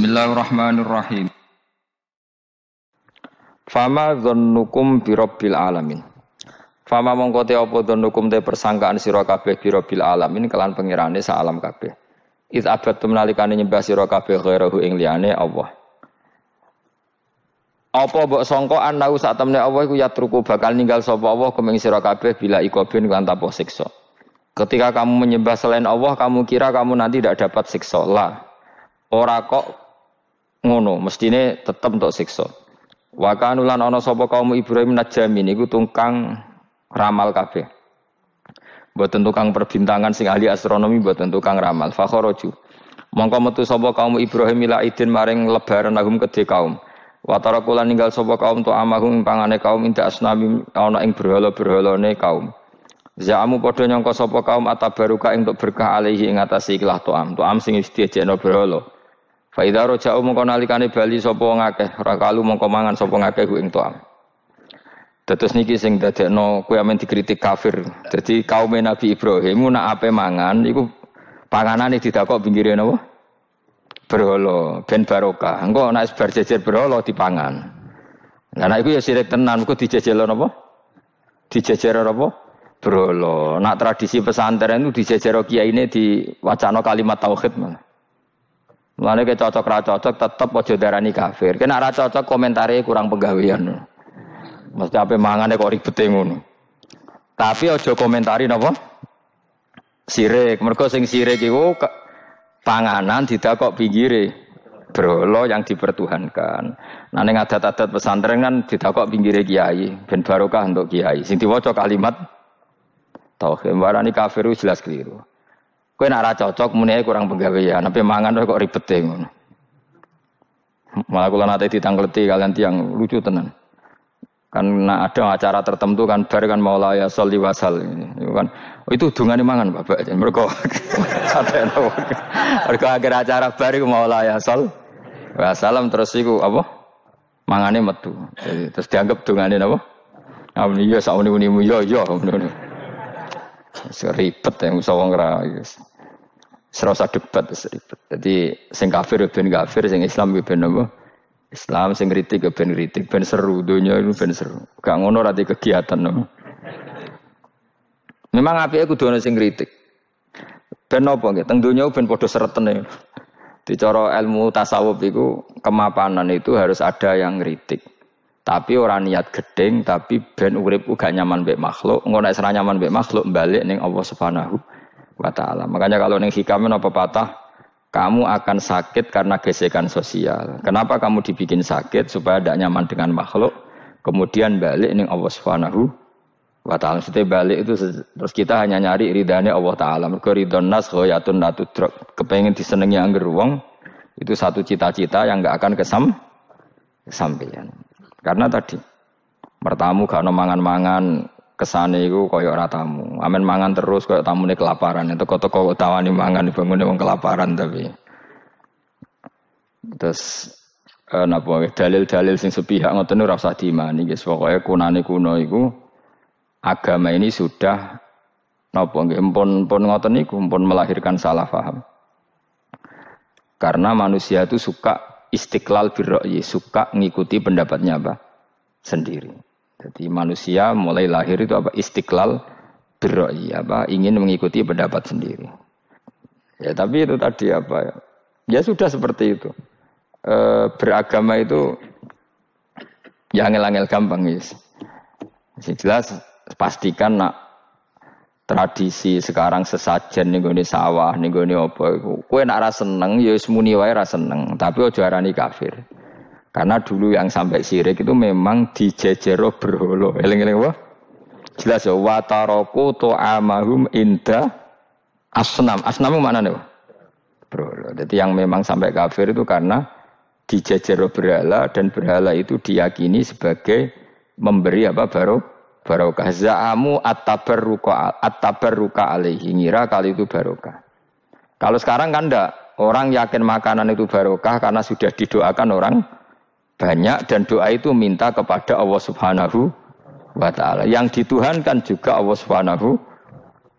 Bismillahirrahmanirrahim. Fama dzannukum birabbil alamin. Fama mongko te apa dzannukum te persangkaan sira kabeh birabbil alamin kelan pengirane sak alam kabeh. Iz abadtum nalikane nyembah sira kabeh ghairahu ing liyane Allah. Apa mbok sangka anau sak temne Allah iku yatruku bakal ninggal sapa Allah kumeng sira kabeh bila ikobin kan tanpa siksa. Ketika kamu menyembah selain Allah, kamu kira kamu nanti tidak dapat siksa. Lah, Ora kok ngono, mestine tetep untuk siksa. Wa kanulan ana sapa kaum Ibrahim najamin iku tungkang ramal kabeh. Mboten tukang perbintangan sing ahli astronomi mboten tukang ramal. Fakharaju. Mongko metu sapa kaum Ibrahim ila idin maring lebaran agum kedhe kaum. Wa tarakulan ninggal sapa kaum tu amahum pangane kaum inda asnami ana ing berhala-berhalane kaum. Za'amu padha nyangka sapa kaum atabaruka ing untuk berkah alaihi ing atase ikhlas tuam. Tuam sing diejekno berhala. Fa idza raja'u mongko nalikane bali sapa wong akeh, ora kalu mongko mangan sapa ku ing toam. Niki sing dadekno kowe amen dikritik kafir. Dadi kaum Nabi Ibrahim nak ape mangan iku panganane didakok pinggire napa? Berhala ben barokah. Engko nek bar jejer berhala dipangan. Lah nek iku ya sirik tenan, kok dijejelo napa? Dijejer apa? Berhala. Nak tradisi pesantren itu kiai ini di wacana kalimat tauhid malah. Mulane ke cocok ra cocok tetep aja darani kafir. Kena ra cocok komentare kurang penggawean. Mesti ape mangane kok ribete ngono. Tapi aja komentari napa? Sirik. Mergo sing sirik iku panganan didakok pinggire berhala yang dipertuhankan. Nah ning adat-adat pesantren kan didakok pinggire kiai, ben barokah untuk kiai. Sing diwaca kalimat tauhid. Warani kafir jelas keliru. Kue nak cocok muni kurang penggawean, tapi mangan kok ribet deh. Malah kalau nanti ditangkleti kalian tiang lucu tenan. Kan nah ada acara tertentu kan bar kan maula ya sholli wasal itu kan oh, itu dungane mangan Bapak. Mergo sampai Mergo akhir acara bar iku maula ya sol wasalam terus iku apa? Mangane metu. Jadi, terus dianggap dungane apa? Amun iya sak uni-unimu yo yo ngono. Seribet yang usah wong ra. Serasa debat ribet. Jadi sing kafir ben kafir, sing Islam ben apa? Islam sing kritik ben kritik, ben seru dunia itu ben seru. Gak ngono rati kegiatan no. Memang api aku ana sing kritik. Ben apa nggih? Teng donya ben padha seretene. Di cara ilmu tasawuf itu kemapanan itu harus ada yang kritik. Tapi orang niat gedeng, tapi ben urip uga nyaman mbek makhluk. Ngono nek nyaman mbek makhluk balik ning Allah Subhanahu wa taala. Makanya kalau ning hikam apa patah kamu akan sakit karena gesekan sosial. Kenapa kamu dibikin sakit supaya tidak nyaman dengan makhluk? Kemudian balik ning Allah Subhanahu wa taala. Setelah balik itu terus kita hanya nyari ridhanya Allah taala. Mergo ridhon nas ghayatun natudrak. Kepengen disenengi angger wong itu satu cita-cita yang enggak akan kesam kesampaian. Karena tadi mertamu gak mangan-mangan kesane iku kaya ora tamu. Amen mangan terus kaya tamune kelaparan. Toko tawani mangan dibangune wong kelaparan tapi. Terus eh, napa dalil-dalil sing sepihak ngoten ora usah diimani guys. Pokoke kunane kuno iku agama ini sudah napa nggih pun pun ngoten niku pun melahirkan salah paham. Karena manusia itu suka istiqlal birra'yi, suka ngikuti pendapatnya apa? sendiri. Jadi manusia mulai lahir itu apa istiqlal beroi apa ingin mengikuti pendapat sendiri. Ya tapi itu tadi apa ya? Ya sudah seperti itu. E, beragama itu ya angel-angel gampang guys. Ya. Jelas pastikan nak tradisi sekarang sesajen nih gue sawah nih gue apa kue nak rasa seneng ya semuni rasa seneng tapi ojo arani kafir karena dulu yang sampai sirik itu memang dijejero berholo. Eling-eling apa? Jelas ya wataroku to amahum inda asnam. Asnam mana nih? Berholo. Jadi yang memang sampai kafir itu karena dijejero berhala dan berhala itu diyakini sebagai memberi apa baru barokah. Za'amu at-tabarruka at-tabarruka alaihi ngira kali itu barokah. Kalau sekarang kan enggak, orang yakin makanan itu barokah karena sudah didoakan orang banyak dan doa itu minta kepada Allah Subhanahu wa taala. Yang dituhankan juga Allah Subhanahu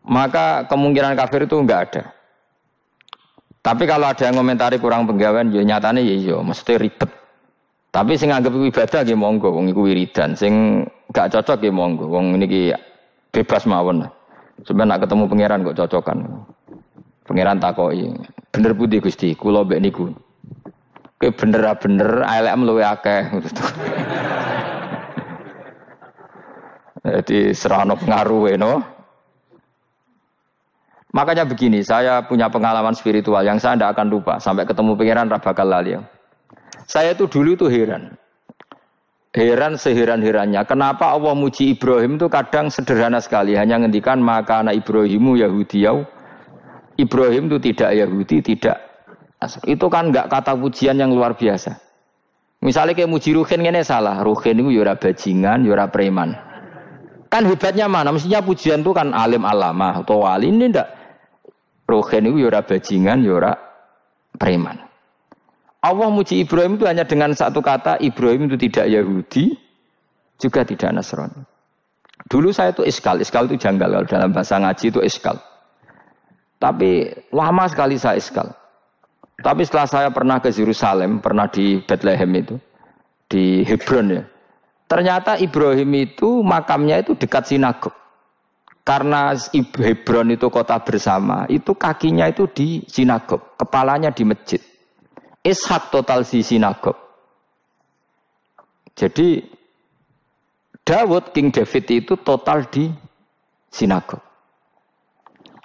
maka kemungkinan kafir itu enggak ada. Tapi kalau ada yang komentari kurang penggawean, ya nyatanya ya iya, mesti ribet. Tapi sing anggap ibadah nggih monggo, wong iku wiridan. Sing gak cocok nggih monggo, wong niki bebas mawon. Sebenarnya nak ketemu pangeran kok cocokan. Pangeran takoki, bener putih Gusti, kula mbek niku. Kowe bener bener ALM luwe akeh. Jadi serano pengaruh no. Makanya begini, saya punya pengalaman spiritual yang saya tidak akan lupa sampai ketemu pangeran Rabakal lali. Saya itu dulu itu heran. Heran seheran-herannya. Kenapa Allah muji Ibrahim itu kadang sederhana sekali. Hanya ngendikan maka anak Ibrahimu Yahudiyau. Ibrahim itu tidak Yahudi, tidak. Itu kan nggak kata pujian yang luar biasa. Misalnya kayak muji Ruhin ini salah. Ruhin itu yura bajingan, yura preman. Kan hebatnya mana? Mestinya pujian itu kan alim alama atau wali ini ndak. Ruhin itu yura bajingan, yura preman. Allah muji Ibrahim itu hanya dengan satu kata, Ibrahim itu tidak Yahudi, juga tidak Nasrani. Dulu saya itu iskal, iskal itu janggal dalam bahasa ngaji itu iskal. Tapi lama sekali saya iskal. Tapi setelah saya pernah ke Yerusalem, pernah di Bethlehem itu, di Hebron ya. Ternyata Ibrahim itu makamnya itu dekat sinagog. Karena Hebron itu kota bersama, itu kakinya itu di sinagog, kepalanya di masjid. Ishak total di sinagog. Jadi Dawud King David itu total di sinagog.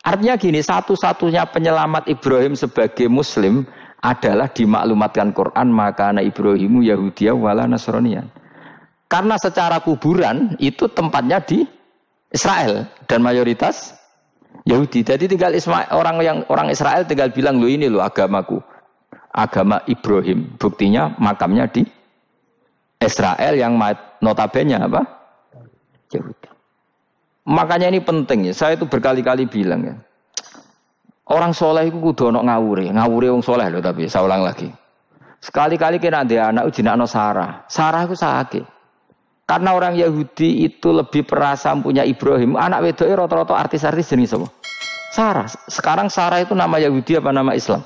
Artinya gini, satu-satunya penyelamat Ibrahim sebagai Muslim adalah dimaklumatkan Quran maka anak Ibrahimu Yahudiya wala Nasronian. Karena secara kuburan itu tempatnya di Israel dan mayoritas Yahudi. Jadi tinggal Ismail, orang yang orang Israel tinggal bilang lo ini lo agamaku agama Ibrahim. Buktinya makamnya di Israel yang notabene apa? Yahudi. Makanya ini penting ya. Saya itu berkali-kali bilang ya. Orang soleh itu kudu ono ngawure, ngawure wong soleh loh tapi saya ulang lagi. Sekali-kali kena dia anak uji anak Sarah. Sarah itu sakit. Karena orang Yahudi itu lebih perasa punya Ibrahim. Anak wedoknya rata-rata artis-artis jenis apa? Sarah. Sekarang Sarah itu nama Yahudi apa nama Islam?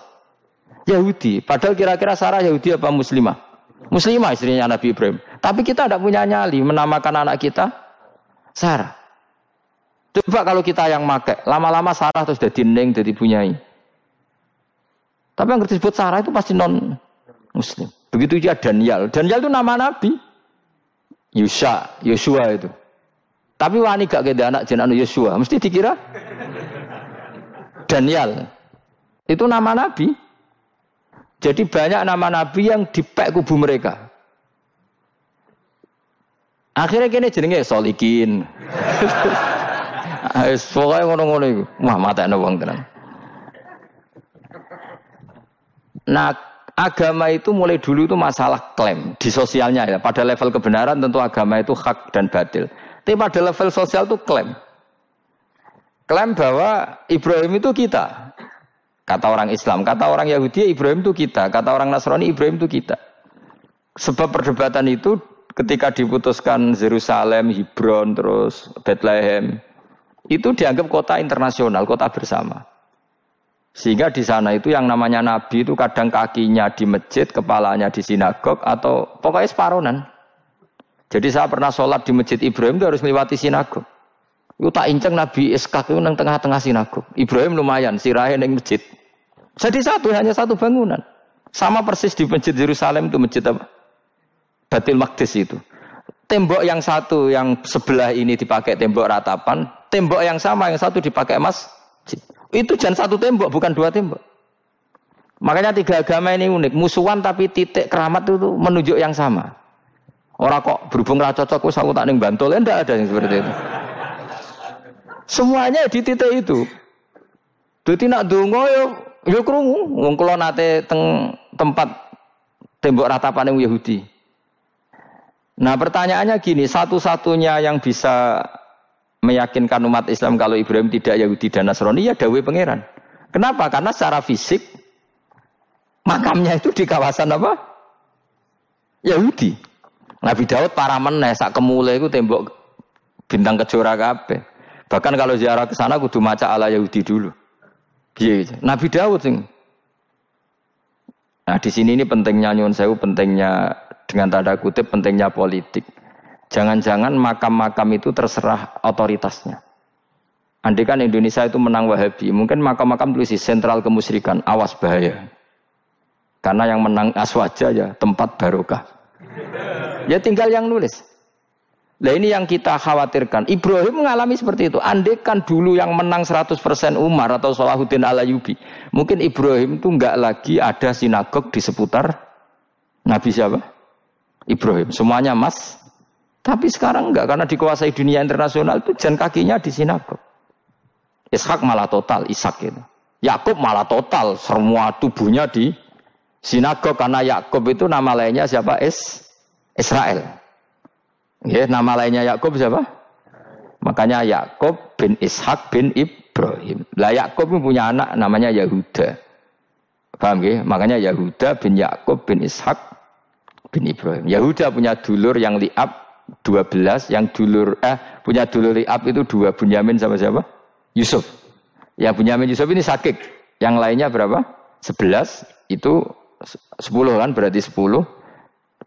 Yahudi. Padahal kira-kira Sarah Yahudi apa Muslimah? Muslimah istrinya Nabi Ibrahim. Tapi kita tidak punya nyali menamakan anak kita Sarah. Coba kalau kita yang make, lama-lama Sarah terus jadi neng, jadi punyai. Tapi yang disebut Sarah itu pasti non Muslim. Begitu juga Daniel. Daniel itu nama Nabi. Yusha, Yosua itu. Tapi wani gak keda anak jenaka Yosua, mesti dikira Daniel. Itu nama Nabi. Jadi banyak nama nabi yang dipek kubu mereka. Akhirnya kini jenenge solikin. Pokoknya ngono-ngono itu. Wah mata wong tenan. Nah, agama itu mulai dulu itu masalah klaim di sosialnya ya. Pada level kebenaran tentu agama itu hak dan batil. Tapi pada level sosial itu klaim. Klaim bahwa Ibrahim itu kita. Kata orang Islam, kata orang Yahudi Ibrahim itu kita, kata orang Nasrani Ibrahim itu kita. Sebab perdebatan itu ketika diputuskan Yerusalem, Hebron, terus Bethlehem, itu dianggap kota internasional, kota bersama. Sehingga di sana itu yang namanya Nabi itu kadang kakinya di masjid, kepalanya di sinagog, atau pokoknya separonan. Jadi saya pernah sholat di masjid Ibrahim itu harus melewati sinagog. Itu tak inceng Nabi Iskak itu nang tengah-tengah sinagog. Ibrahim lumayan, sirahe neng masjid. Jadi satu, hanya satu bangunan. Sama persis di masjid Yerusalem itu masjid apa? Batil Maqdis itu. Tembok yang satu, yang sebelah ini dipakai tembok ratapan. Tembok yang sama, yang satu dipakai emas. Itu jangan satu tembok, bukan dua tembok. Makanya tiga agama ini unik. Musuhan tapi titik keramat itu menunjuk yang sama. Orang kok berhubung ra cocok, aku tak ning bantul. Enggak ada yang seperti itu. Semuanya di titik itu. Jadi nak dungo ya Ya krungu, wong kula nate teng tempat tembok ratapan yang Yahudi. Nah pertanyaannya gini, satu-satunya yang bisa meyakinkan umat Islam kalau Ibrahim tidak Yahudi dan Nasrani ya Dawe Pangeran. Kenapa? Karena secara fisik makamnya itu di kawasan apa? Yahudi. Nabi Daud para meneh sak kemule itu tembok bintang kejora kabeh. Bahkan kalau ziarah ke sana kudu maca ala Yahudi dulu. Iya, Nabi Daud sing Nah di sini ini pentingnya nyun sewu, pentingnya dengan tanda kutip pentingnya politik. Jangan-jangan makam-makam itu terserah otoritasnya. Andai kan Indonesia itu menang Wahabi, mungkin makam-makam tulis sentral kemusyrikan, awas bahaya. Karena yang menang aswaja ya tempat barokah. Ya tinggal yang nulis. Nah ini yang kita khawatirkan. Ibrahim mengalami seperti itu. Andekan dulu yang menang 100% Umar atau Salahuddin Alayubi. Mungkin Ibrahim itu nggak lagi ada sinagog di seputar Nabi siapa? Ibrahim. Semuanya mas. Tapi sekarang enggak karena dikuasai dunia internasional itu jan kakinya di sinagog. Ishak malah total, Ishak itu. Yakub malah total, semua tubuhnya di sinagog karena Yakub itu nama lainnya siapa? Is Israel. Ya, nama lainnya Yakub siapa? Makanya Yakub bin Ishak bin Ibrahim. Lah Yakub punya anak namanya Yahuda. Paham ya? Makanya Yahuda bin Yakub bin Ishak bin Ibrahim. Yahuda punya dulur yang liab 12, yang dulur eh punya dulur liab itu dua Bunyamin sama siapa? Yusuf. Ya Bunyamin Yusuf ini sakit. Yang lainnya berapa? 11 itu 10 kan berarti 10.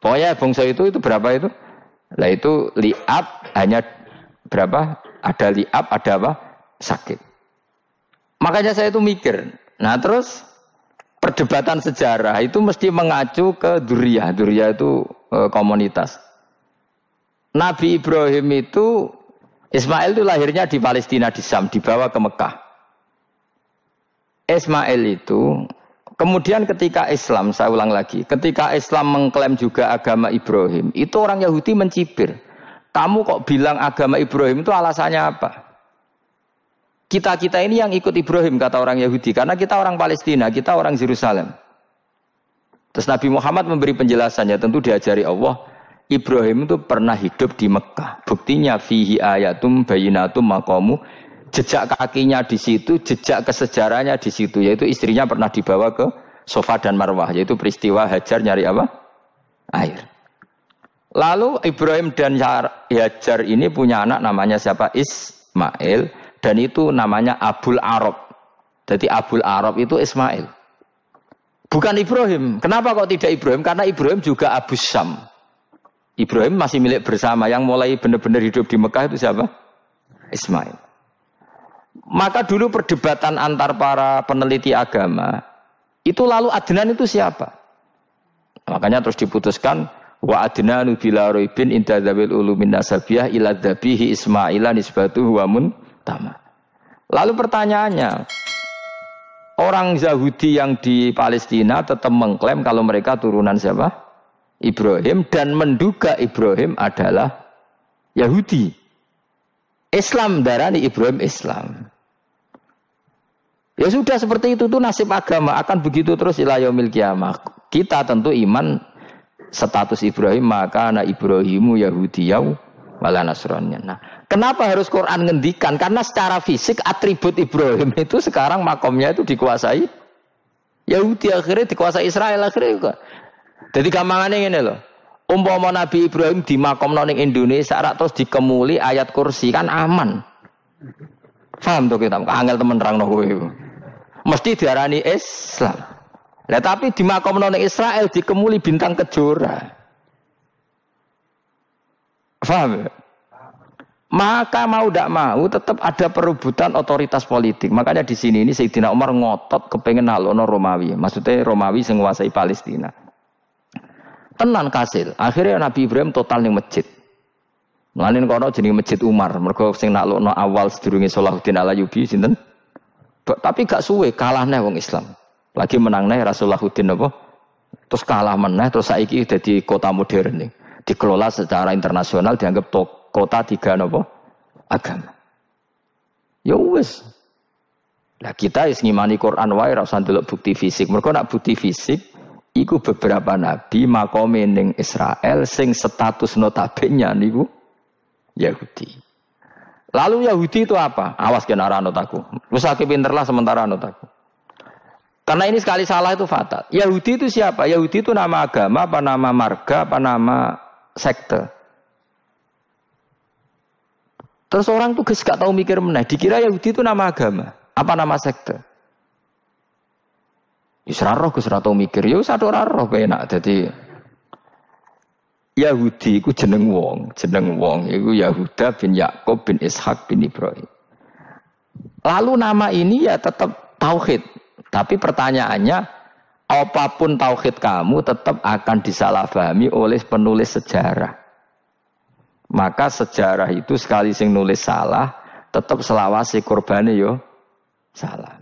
Pokoknya bangsa itu itu berapa itu? Lah itu liab hanya berapa? Ada liab, ada apa? Sakit. Makanya saya itu mikir. Nah terus perdebatan sejarah itu mesti mengacu ke Duriyah. Duriyah itu e, komunitas. Nabi Ibrahim itu Ismail itu lahirnya di Palestina di Sam, dibawa ke Mekah. Ismail itu Kemudian ketika Islam, saya ulang lagi, ketika Islam mengklaim juga agama Ibrahim, itu orang Yahudi mencibir. Kamu kok bilang agama Ibrahim itu alasannya apa? Kita-kita ini yang ikut Ibrahim, kata orang Yahudi. Karena kita orang Palestina, kita orang Yerusalem. Terus Nabi Muhammad memberi penjelasannya, tentu diajari Allah. Ibrahim itu pernah hidup di Mekah. Buktinya fihi ayatum bayinatum makomu jejak kakinya di situ, jejak kesejarahnya di situ, yaitu istrinya pernah dibawa ke Sofa dan Marwah, yaitu peristiwa Hajar nyari apa? Air. Lalu Ibrahim dan Hajar ini punya anak namanya siapa? Ismail dan itu namanya Abul Arab. Jadi Abul Arab itu Ismail. Bukan Ibrahim. Kenapa kok tidak Ibrahim? Karena Ibrahim juga Abu Syam. Ibrahim masih milik bersama. Yang mulai benar-benar hidup di Mekah itu siapa? Ismail. Maka dulu perdebatan antar para peneliti agama itu lalu Adnan itu siapa? Makanya terus diputuskan wa adnanu bila roibin inda ulumin nasabiyah ila dzabihi ismaila nisbatuhu wa tama. Lalu pertanyaannya, orang Yahudi yang di Palestina tetap mengklaim kalau mereka turunan siapa? Ibrahim dan menduga Ibrahim adalah Yahudi. Islam darani Ibrahim Islam. Ya sudah seperti itu tuh nasib agama akan begitu terus ilayomil kiamah. Kita tentu iman status Ibrahim maka anak Ibrahimu Yahudiyau wala Nasrani. Nah, kenapa harus Quran ngendikan? Karena secara fisik atribut Ibrahim itu sekarang makomnya itu dikuasai Yahudi akhirnya dikuasai Israel akhirnya juga. Jadi gampangannya ini loh umpama Nabi Ibrahim di makom noning Indonesia terus dikemuli ayat kursi kan aman. Paham tuh kita, angel temen terang no Mesti diarani Islam. Lah tapi di makom noning Israel dikemuli bintang kejora. Paham ya? Maka mau tidak mau tetap ada perebutan otoritas politik. Makanya di sini ini Sayyidina Umar ngotot kepengen nalono Romawi. Maksudnya Romawi menguasai Palestina. Tenan kasil. Akhirnya Nabi Ibrahim total ning masjid. Melanin kono jenenge Masjid Umar. Mergo sing naklukno awal sedurunge Salahuddin Alayubi sinten? Tapi gak suwe kalah nih wong Islam. Lagi menang nih Rasulullahuddin apa? Terus kalah meneh terus saiki jadi kota modern nih. Dikelola secara internasional dianggap kota tiga nopo agama. Ya wis. Lah kita is ngimani Quran wae ora usah bukti fisik. Mergo nak bukti fisik Iku beberapa nabi makome ning Israel sing status notabene niku Yahudi. Lalu Yahudi itu apa? Awas kena anut aku. Wis akeh pinterlah sementara anut aku. Karena ini sekali salah itu fatal. Yahudi itu siapa? Yahudi itu nama agama, apa nama marga, apa nama sekte. Terus orang tuh gak tahu mikir meneh. Dikira Yahudi itu nama agama, apa nama sekte. Ora roh Gus mikir, ya satu roh penak dadi Yahudi iku jeneng wong, jeneng wong iku Yahuda bin Yakub bin Ishak bin Ibrahim. Lalu nama ini ya tetap tauhid. Tapi pertanyaannya, apa pun tauhid kamu tetap akan disalahpahami oleh penulis sejarah. Maka sejarah itu sekali sing nulis salah, tetap selawasi korbannya yo salah.